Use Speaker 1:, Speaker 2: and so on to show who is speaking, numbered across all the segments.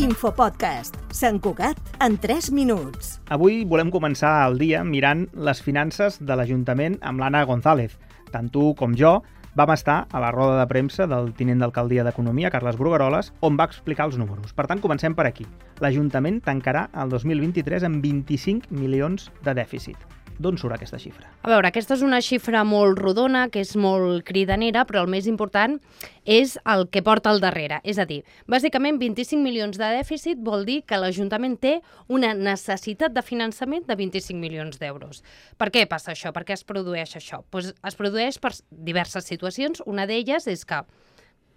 Speaker 1: Infopodcast. Sant Cugat en 3 minuts.
Speaker 2: Avui volem començar el dia mirant les finances de l'Ajuntament amb l'Anna González. Tant tu com jo vam estar a la roda de premsa del tinent d'alcaldia d'Economia, Carles Brugueroles, on va explicar els números. Per tant, comencem per aquí. L'Ajuntament tancarà el 2023 amb 25 milions de dèficit. D'on surt aquesta xifra?
Speaker 3: A veure, aquesta és una xifra molt rodona, que és molt cridanera, però el més important és el que porta al darrere. És a dir, bàsicament 25 milions de dèficit vol dir que l'Ajuntament té una necessitat de finançament de 25 milions d'euros. Per què passa això? Per què es produeix això? Pues es produeix per diverses situacions. Una d'elles és que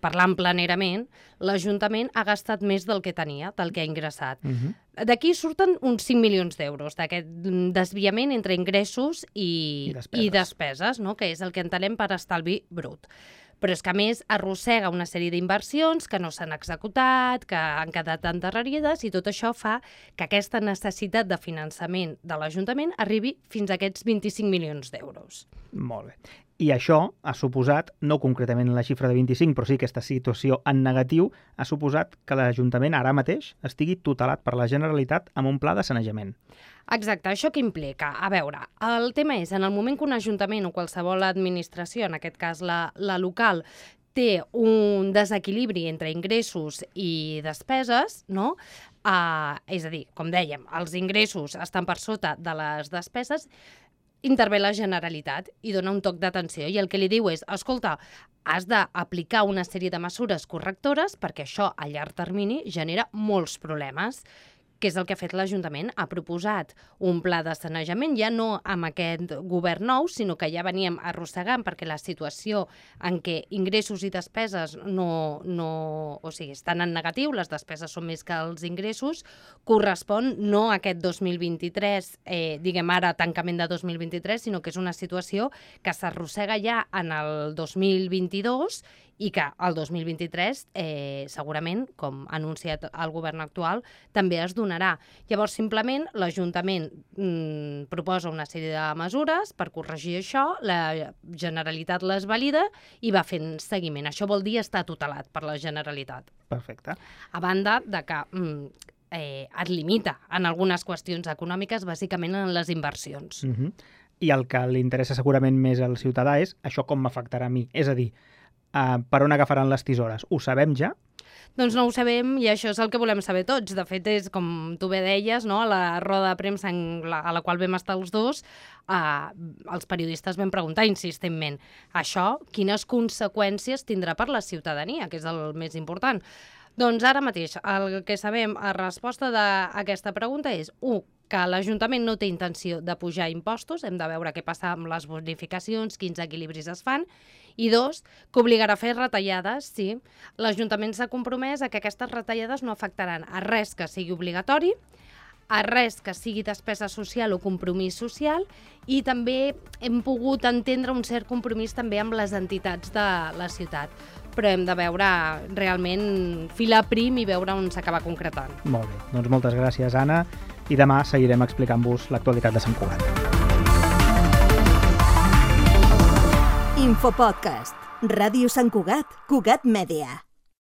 Speaker 3: parlant planerament, l'Ajuntament ha gastat més del que tenia, del que ha ingressat. Uh -huh. D'aquí surten uns 5 milions d'euros, d'aquest desviament entre ingressos i,
Speaker 2: I despeses,
Speaker 3: i despeses no? que és el que entenem per estalvi brut però és que a més arrossega una sèrie d'inversions que no s'han executat, que han quedat endarrerides i tot això fa que aquesta necessitat de finançament de l'Ajuntament arribi fins a aquests 25 milions d'euros.
Speaker 2: Molt bé. I això ha suposat, no concretament la xifra de 25, però sí aquesta situació en negatiu, ha suposat que l'Ajuntament ara mateix estigui tutelat per la Generalitat amb un pla de sanejament.
Speaker 3: Exacte, això què implica? A veure, el tema és, en el moment que un ajuntament o qualsevol administració, en aquest cas la, la local, té un desequilibri entre ingressos i despeses, no? Uh, és a dir, com dèiem, els ingressos estan per sota de les despeses, intervé la Generalitat i dona un toc d'atenció i el que li diu és, escolta, has d'aplicar una sèrie de mesures correctores perquè això a llarg termini genera molts problemes que és el que ha fet l'Ajuntament. Ha proposat un pla de sanejament, ja no amb aquest govern nou, sinó que ja veníem arrossegant perquè la situació en què ingressos i despeses no, no, o sigui, estan en negatiu, les despeses són més que els ingressos, correspon no a aquest 2023, eh, diguem ara tancament de 2023, sinó que és una situació que s'arrossega ja en el 2022 i que el 2023 eh, segurament, com ha anunciat el govern actual, també es donarà. Llavors, simplement, l'Ajuntament mm, proposa una sèrie de mesures per corregir això, la Generalitat les valida i va fent seguiment. Això vol dir estar tutelat per la Generalitat.
Speaker 2: Perfecte.
Speaker 3: A banda de que mm, eh, et limita en algunes qüestions econòmiques, bàsicament en les inversions.
Speaker 2: Uh -huh. I el que li interessa segurament més al ciutadà és això com m'afectarà a mi. És a dir, uh, per on agafaran les tisores? Ho sabem ja?
Speaker 3: Doncs no ho sabem i això és el que volem saber tots. De fet, és com tu bé deies, no? a la roda de premsa en la, a la qual vam estar els dos, eh, els periodistes vam preguntar insistentment això, quines conseqüències tindrà per la ciutadania, que és el més important. Doncs ara mateix el que sabem a resposta d'aquesta pregunta és, 1 que l'Ajuntament no té intenció de pujar impostos, hem de veure què passa amb les bonificacions, quins equilibris es fan, i dos, que obligarà a fer retallades, sí. L'Ajuntament s'ha compromès a que aquestes retallades no afectaran a res que sigui obligatori, a res que sigui despesa social o compromís social i també hem pogut entendre un cert compromís també amb les entitats de la ciutat però hem de veure realment filar prim i veure on s'acaba concretant.
Speaker 2: Molt bé, doncs moltes gràcies, Anna, i demà seguirem explicant-vos l'actualitat de Sant Cugat.
Speaker 1: Infopodcast. Ràdio Sant Cugat, Cugat Mèdia.